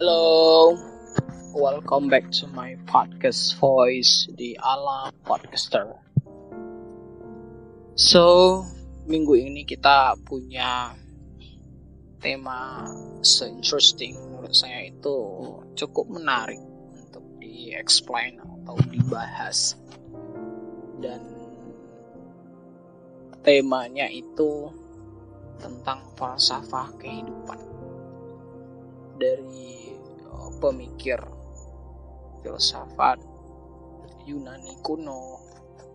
Hello, welcome back to my podcast voice di ala podcaster. So, minggu ini kita punya tema se-interesting menurut saya itu cukup menarik untuk di-explain atau dibahas. Dan temanya itu tentang falsafah kehidupan dari pemikir filsafat Yunani kuno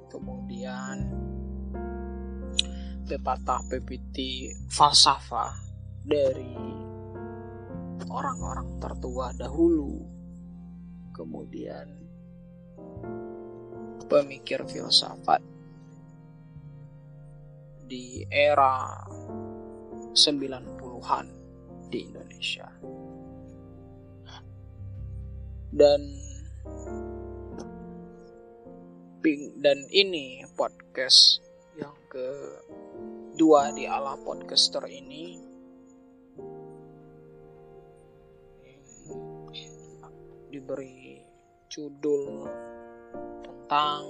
kemudian pepatah pepiti falsafah dari orang-orang tertua dahulu kemudian pemikir filsafat di era 90-an di Indonesia dan dan ini podcast yang kedua di ala podcaster ini. Diberi judul tentang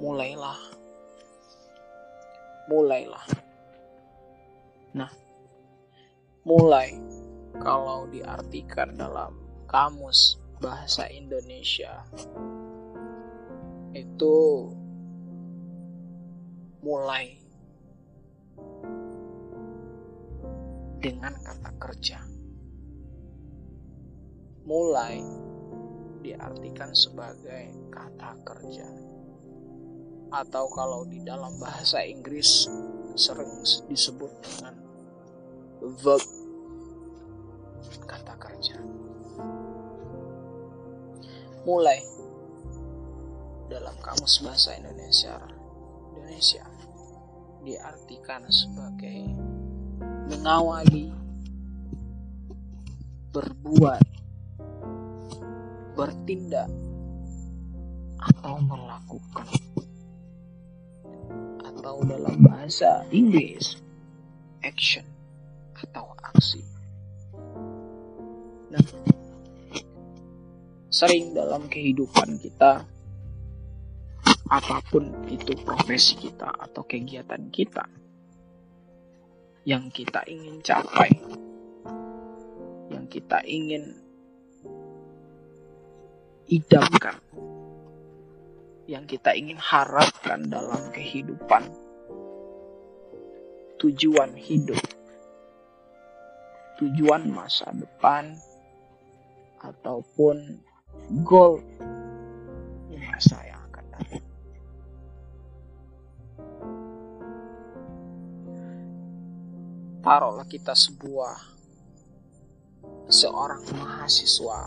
mulailah mulailah. Nah mulai kalau diartikan dalam kamus bahasa Indonesia itu mulai dengan kata kerja. Mulai diartikan sebagai kata kerja. Atau kalau di dalam bahasa Inggris sering disebut dengan verb kata kerja mulai dalam kamus bahasa Indonesia. Indonesia diartikan sebagai mengawali berbuat bertindak atau melakukan. Atau dalam bahasa Inggris action atau aksi. Nah sering dalam kehidupan kita. Apa pun itu profesi kita atau kegiatan kita yang kita ingin capai yang kita ingin idamkan yang kita ingin harapkan dalam kehidupan. Tujuan hidup tujuan masa depan ataupun goal di masa yang akan datang. Taruhlah kita sebuah seorang mahasiswa,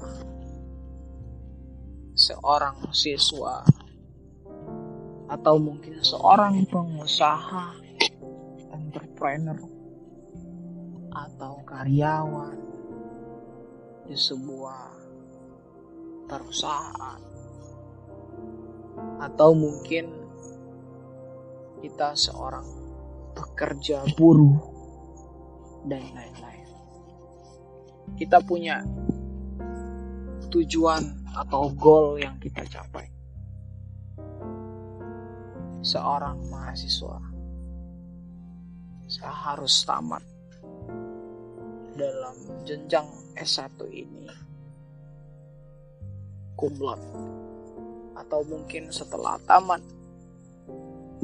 seorang siswa, atau mungkin seorang pengusaha, entrepreneur, atau karyawan di sebuah perusahaan atau mungkin kita seorang pekerja buruh dan lain-lain. Kita punya tujuan atau goal yang kita capai. Seorang mahasiswa saya harus tamat dalam jenjang S1 ini kumlot atau mungkin setelah tamat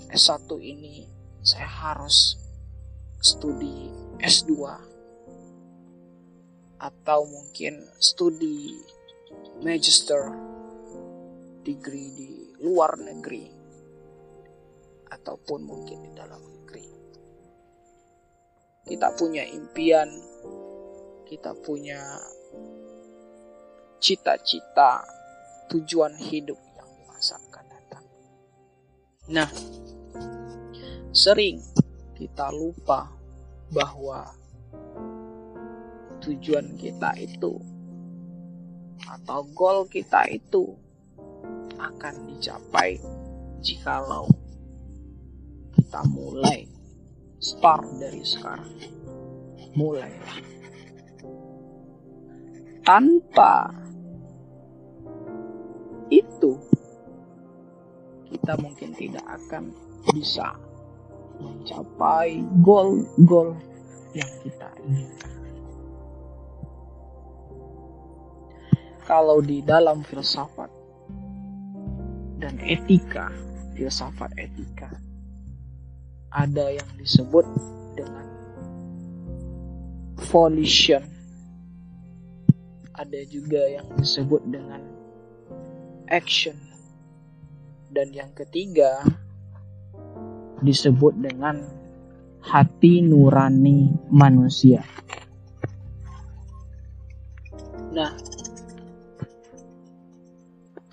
S1 ini saya harus studi S2 atau mungkin studi magister degree di luar negeri. Ataupun mungkin di dalam negeri. Kita punya impian, kita punya cita-cita tujuan hidup yang masa akan datang. Nah, sering kita lupa bahwa tujuan kita itu atau goal kita itu akan dicapai jikalau kita mulai start dari sekarang mulailah tanpa itu kita mungkin tidak akan bisa mencapai goal-goal yang kita inginkan. Kalau di dalam filsafat dan etika, filsafat etika, ada yang disebut dengan volition, ada juga yang disebut dengan action, dan yang ketiga disebut dengan hati nurani manusia. Nah,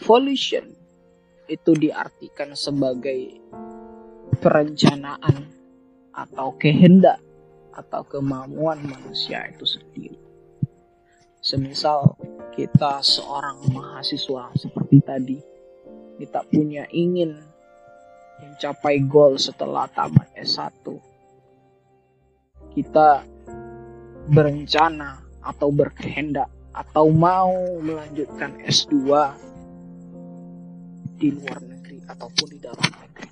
volition itu diartikan sebagai perencanaan atau kehendak atau kemauan manusia itu sendiri. Semisal kita seorang mahasiswa seperti tadi, kita punya ingin mencapai goal setelah tamat S1. Kita berencana atau berkehendak atau mau melanjutkan S2 di luar negeri ataupun di dalam negeri.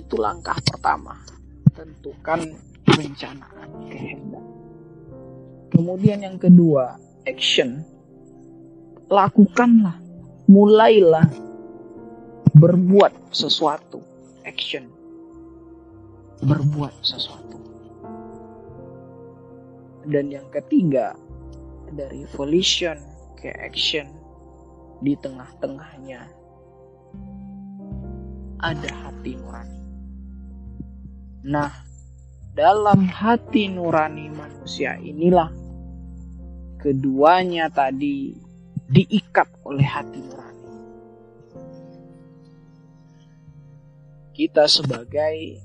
Itu langkah pertama. Tentukan perencanaan kehendak. Kemudian yang kedua, action. Lakukanlah mulailah berbuat sesuatu. Action. Berbuat sesuatu. Dan yang ketiga dari volition ke action di tengah-tengahnya. Ada hati nurani. Nah dalam hati nurani manusia inilah keduanya tadi diikat oleh hati nurani. Kita sebagai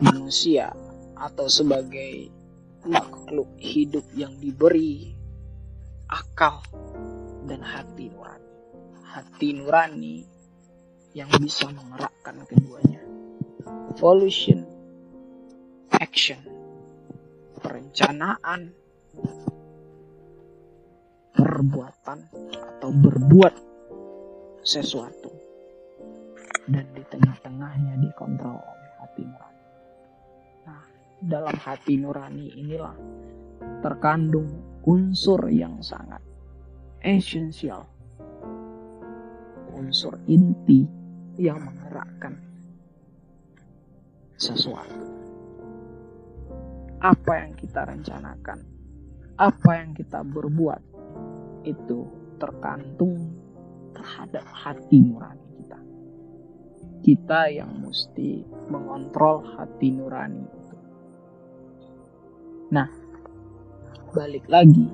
manusia atau sebagai makhluk hidup yang diberi akal dan hati nurani. Hati nurani yang bisa mengerakkan keduanya. Evolution, action, perencanaan, perbuatan atau berbuat sesuatu dan di tengah-tengahnya dikontrol oleh hati nurani. Nah, dalam hati nurani inilah terkandung unsur yang sangat esensial, unsur inti yang menggerakkan sesuatu. Apa yang kita rencanakan, apa yang kita berbuat, itu tergantung terhadap hati nurani kita. Kita yang mesti mengontrol hati nurani itu. Nah, balik lagi,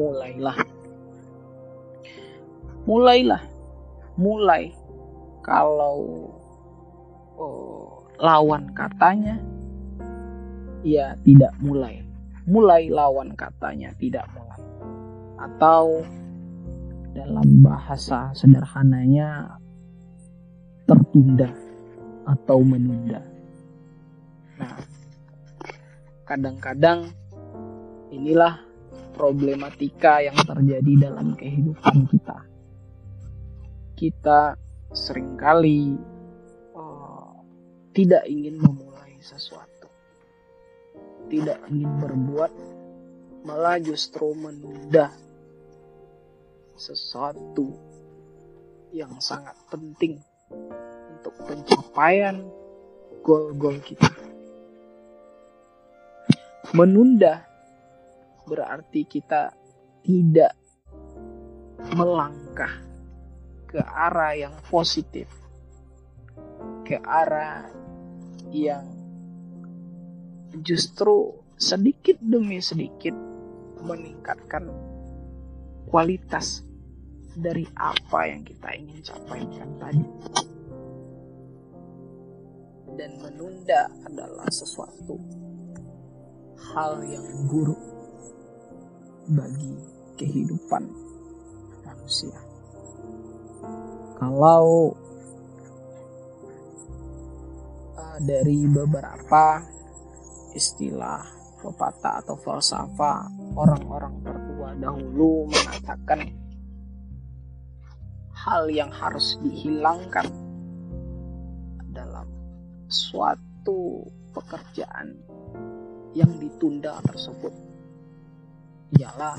mulailah. Mulailah, mulai kalau oh, lawan katanya ya tidak mulai. Mulai lawan katanya tidak mulai atau dalam bahasa sederhananya tertunda atau menunda. Nah, kadang-kadang inilah problematika yang terjadi dalam kehidupan kita. Kita sering kali uh, tidak ingin memulai sesuatu, tidak ingin berbuat, malah justru menunda sesuatu yang sangat penting untuk pencapaian goal-goal kita. Menunda berarti kita tidak melangkah ke arah yang positif, ke arah yang justru sedikit demi sedikit meningkatkan kualitas dari apa yang kita ingin capaikan tadi. Dan menunda adalah sesuatu hal yang buruk bagi kehidupan manusia. Kalau uh, dari beberapa istilah pepatah atau falsafah orang-orang tertua dahulu mengatakan hal yang harus dihilangkan dalam suatu pekerjaan yang ditunda tersebut ialah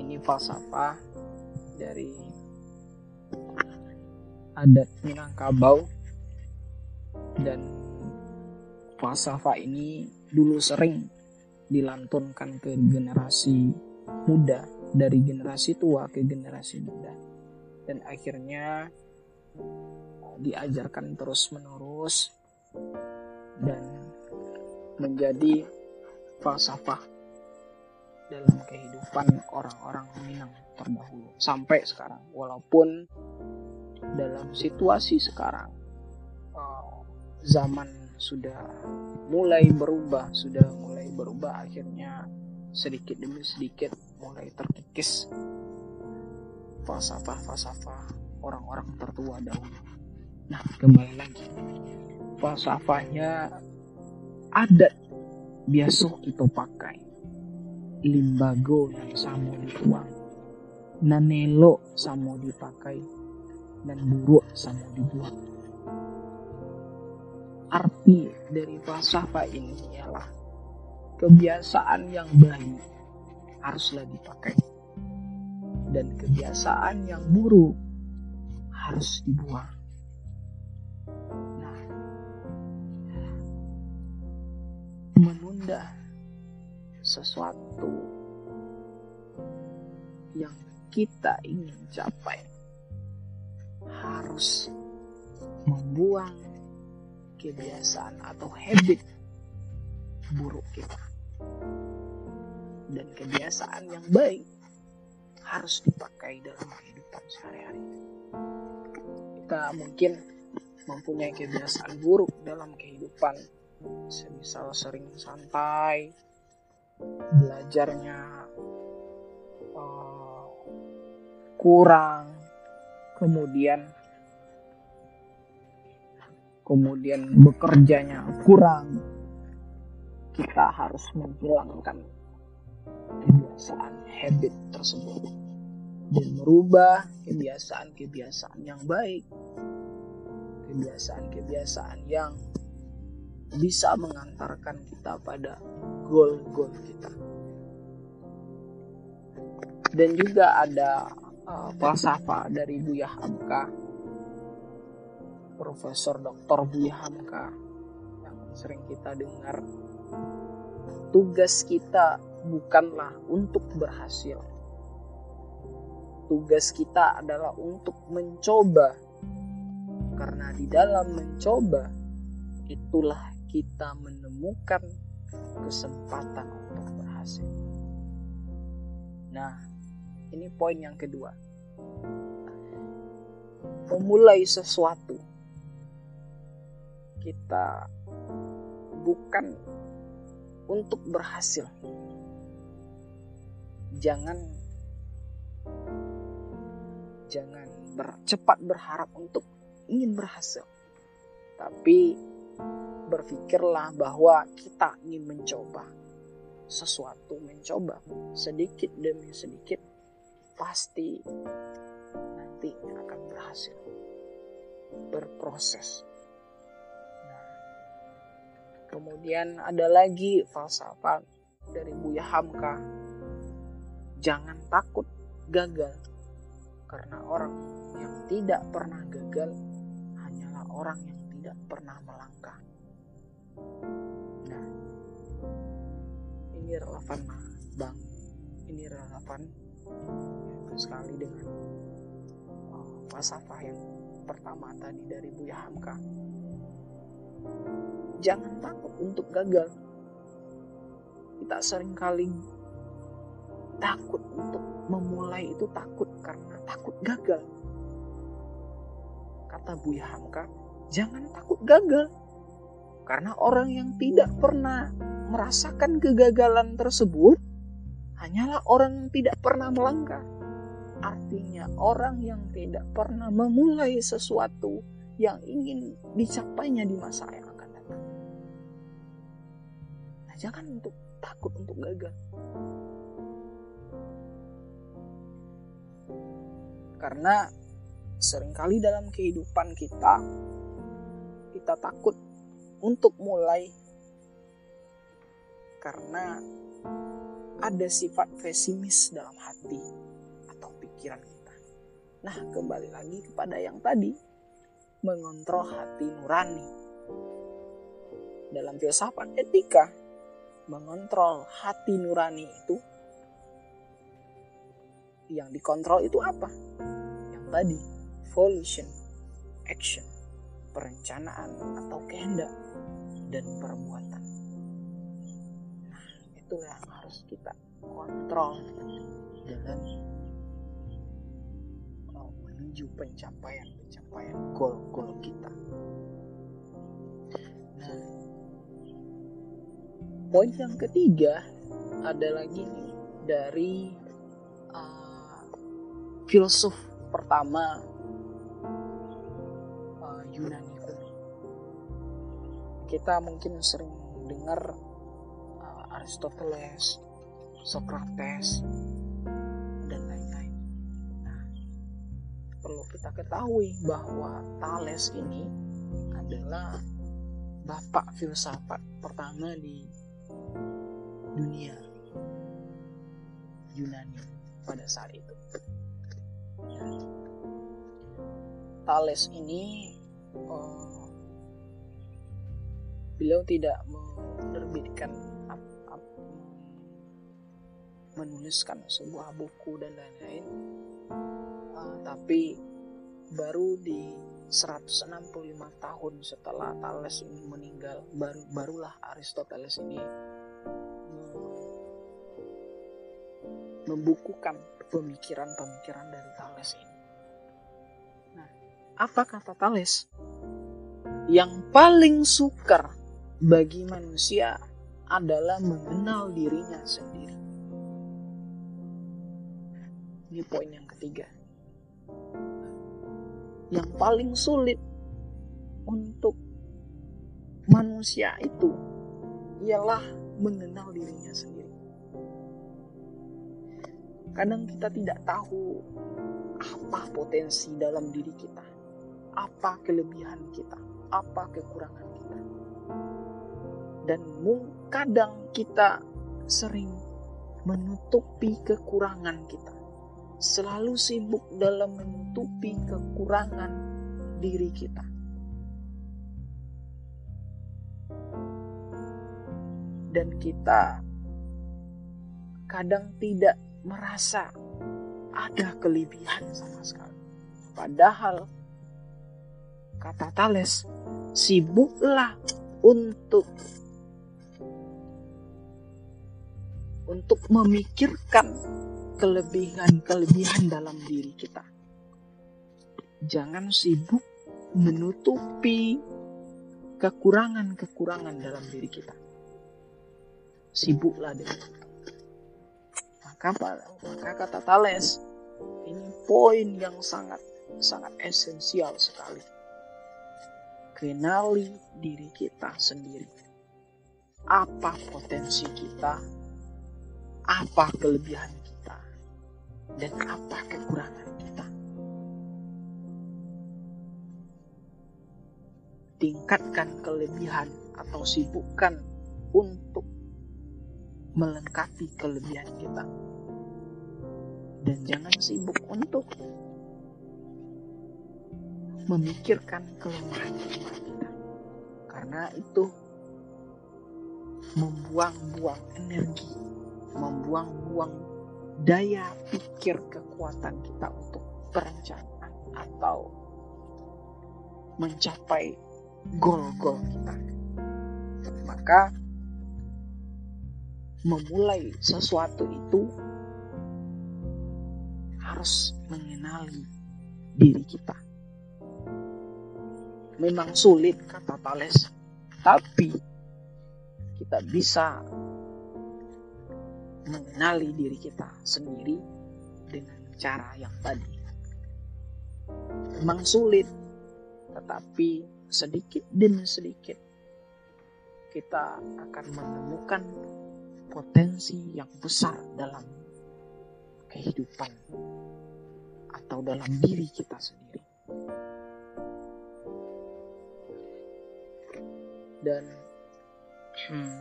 ini falsafah dari adat Minangkabau. Dan falsafah ini dulu sering dilantunkan ke generasi muda dari generasi tua ke generasi muda. Dan akhirnya diajarkan terus menerus dan menjadi falsafah dalam kehidupan orang-orang Minang terdahulu sampai sekarang. Walaupun dalam situasi sekarang eh, zaman sudah mulai berubah, sudah mulai berubah akhirnya sedikit demi sedikit mulai terkikis falsafah-falsafah orang-orang tertua dahulu. Nah, kembali lagi. Falsafahnya adat biasa kita pakai. Limbago yang sama dituang. Nanelo sama dipakai. Dan buruk sama dibuang arti dari falsafah ini ialah kebiasaan yang baik haruslah dipakai dan kebiasaan yang buruk harus dibuang. Nah, menunda sesuatu yang kita ingin capai harus membuang kebiasaan atau habit buruk kita. Dan kebiasaan yang baik harus dipakai dalam kehidupan sehari-hari. Kita mungkin mempunyai kebiasaan buruk dalam kehidupan, semisal sering santai, belajarnya uh, kurang, kemudian kemudian bekerjanya kurang, kita harus menghilangkan kebiasaan habit tersebut dan merubah kebiasaan-kebiasaan yang baik, kebiasaan-kebiasaan yang bisa mengantarkan kita pada goal-goal kita. Dan juga ada uh, falsafah dari Buya Hamka Profesor Dr. Buya Hamka yang sering kita dengar. Tugas kita bukanlah untuk berhasil. Tugas kita adalah untuk mencoba. Karena di dalam mencoba itulah kita menemukan kesempatan untuk berhasil. Nah, ini poin yang kedua. Memulai sesuatu kita bukan untuk berhasil. Jangan jangan bercepat berharap untuk ingin berhasil. Tapi berpikirlah bahwa kita ingin mencoba sesuatu, mencoba sedikit demi sedikit pasti nanti akan berhasil. Berproses Kemudian ada lagi falsafah dari Buya Hamka. Jangan takut gagal. Karena orang yang tidak pernah gagal hanyalah orang yang tidak pernah melangkah. Nah, ini relevan bang. Ini relevan sekali dengan falsafah yang pertama tadi dari Buya Hamka Jangan takut untuk gagal. Kita sering kali takut untuk memulai itu takut karena takut gagal. Kata Buya Hamka, jangan takut gagal. Karena orang yang tidak pernah merasakan kegagalan tersebut hanyalah orang yang tidak pernah melangkah. Artinya orang yang tidak pernah memulai sesuatu yang ingin dicapainya di masa yang jangan untuk takut untuk gagal karena sering kali dalam kehidupan kita kita takut untuk mulai karena ada sifat pesimis dalam hati atau pikiran kita. Nah, kembali lagi kepada yang tadi, mengontrol hati nurani. Dalam filsafat etika, mengontrol hati nurani itu yang dikontrol itu apa? Tadi, volition, action, perencanaan atau kehendak dan perbuatan. Nah, itu yang harus kita kontrol dalam menuju pencapaian-pencapaian goal-goal kita. Nah, poin yang ketiga ada lagi nih dari uh, filsuf pertama uh, Yunani kuno. Kita mungkin sering dengar uh, Aristoteles, Socrates, dan lain-lain. Nah, perlu kita ketahui bahwa Thales ini adalah bapak filsafat pertama di dunia Yunani pada saat itu. Thales ini uh, beliau tidak menerbitkan menuliskan sebuah buku dan lain-lain. Uh, tapi baru di 165 tahun setelah Thales ini meninggal baru barulah Aristoteles ini membukukan pemikiran-pemikiran dari Thales ini. Nah, apa kata Thales? Yang paling sukar bagi manusia adalah mengenal dirinya sendiri. Ini poin yang ketiga. Yang paling sulit untuk manusia itu ialah mengenal dirinya sendiri. Kadang kita tidak tahu apa potensi dalam diri kita, apa kelebihan kita, apa kekurangan kita. Dan kadang kita sering menutupi kekurangan kita. Selalu sibuk dalam menutupi kekurangan diri kita. Dan kita kadang tidak merasa ada kelebihan sama sekali. Padahal kata Thales, sibuklah untuk untuk memikirkan kelebihan-kelebihan dalam diri kita. Jangan sibuk menutupi kekurangan-kekurangan dalam diri kita. Sibuklah dengan itu. Maka, kata Thales, ini poin yang sangat sangat esensial sekali. Kenali diri kita sendiri. Apa potensi kita? Apa kelebihan kita? Dan apa kekurangan kita? Tingkatkan kelebihan atau sibukkan untuk melengkapi kelebihan kita. Dan jangan sibuk untuk memikirkan kelemahan-kelemahan kita. Karena itu membuang-buang energi, membuang-buang daya pikir kekuatan kita untuk perencanaan atau mencapai goal-goal kita. Maka memulai sesuatu itu harus mengenali diri kita. Memang sulit kata Thales, tapi kita bisa mengenali diri kita sendiri dengan cara yang tadi. Memang sulit, tetapi sedikit demi sedikit kita akan menemukan potensi yang besar dalam kehidupan atau dalam diri kita sendiri. Dan hmm,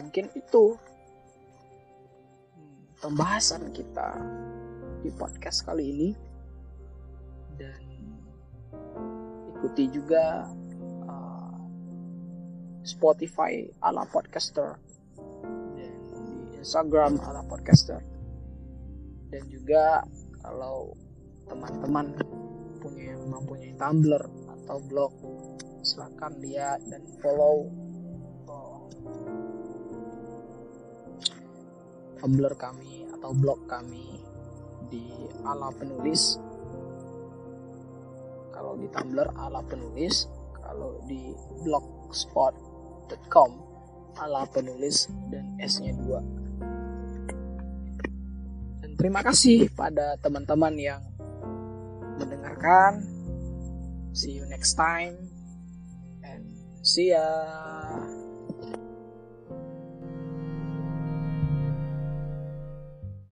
mungkin itu hmm, pembahasan kita di podcast kali ini dan ikuti juga uh, Spotify ala podcaster dan di Instagram ala podcaster dan juga kalau teman-teman punya mempunyai Tumblr atau blog silahkan lihat dan follow uh, Tumblr kami atau blog kami di ala penulis. Kalau di Tumblr ala penulis. Kalau di blogspot.com ala penulis dan S-nya dua. dan terima kasih pada teman-teman yang mendengarkan see you next time See ya.